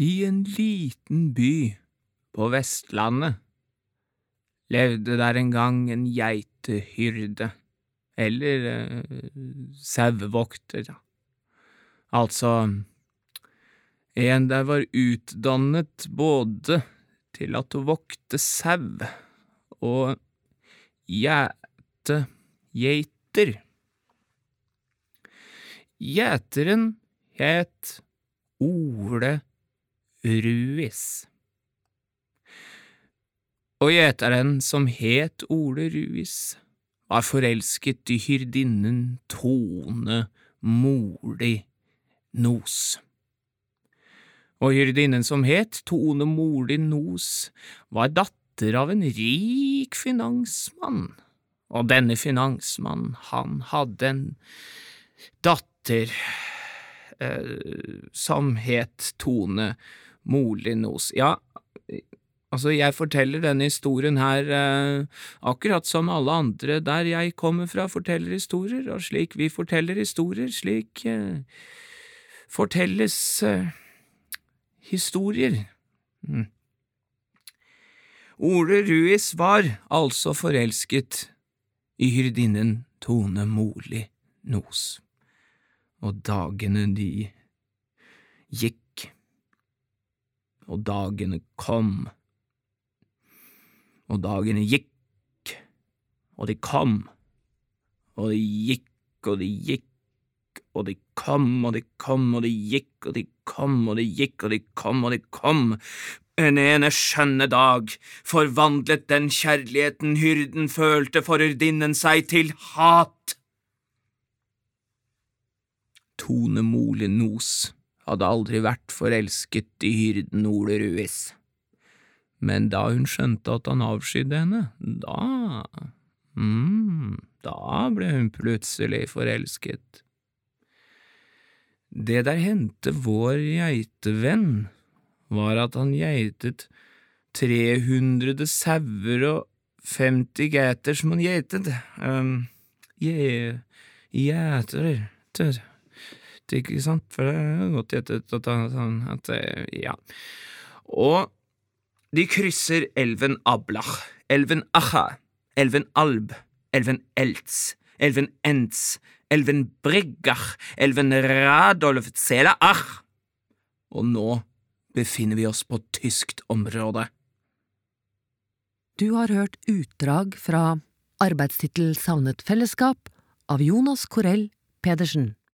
I en liten by på Vestlandet levde der en gang en geitehyrde, eller eh, sauevokter, ja. Altså en der var utdannet både til at å vokte sau og gjete geiter. Gjeteren het Ole Ruis. Og gjeteren som het Ole Ruis, var forelsket i hyrdinnen Tone Moli Nos. Og hyrdinnen som het Tone Moli Nos, var datter av en rik finansmann, og denne finansmannen, han hadde en datter eh, som het Tone Molinos. Ja, altså, jeg forteller denne historien her eh, akkurat som alle andre der jeg kommer fra forteller historier, og slik vi forteller historier, slik eh, fortelles eh, historier. Mm. Ole Ruiz var altså forelsket i hyrdinnen Tone Moli Nos og dagene de gikk, og dagene kom, og dagene gikk, og de kom, og de gikk, og de gikk, og de kom, og de kom, og de gikk, og de kom, og de gikk, og de kom, og de kom. En ene skjønne dag forvandlet den kjærligheten hyrden følte for hyrdinnen seg til hat. Tone Mole Nos hadde aldri vært forelsket i hyrden Ole Ruiz, men da hun skjønte at han avskydde henne, da… mm, da ble hun plutselig forelsket. Det der hendte vår geitevenn, var at han geitet 300 sauer og 50 geiter som han geitet. Um, je, gjeter, ikke sant, for det er godt gjettet at, at, ja. Og de krysser elven Ablach, elven Acha, elven Alb, elven Eltz, elven Entz, elven Briggach, elven Radolf Zelaach, og nå befinner vi oss på tyskt område. Du har hørt utdrag fra arbeidstittel Savnet fellesskap av Jonas Korell Pedersen.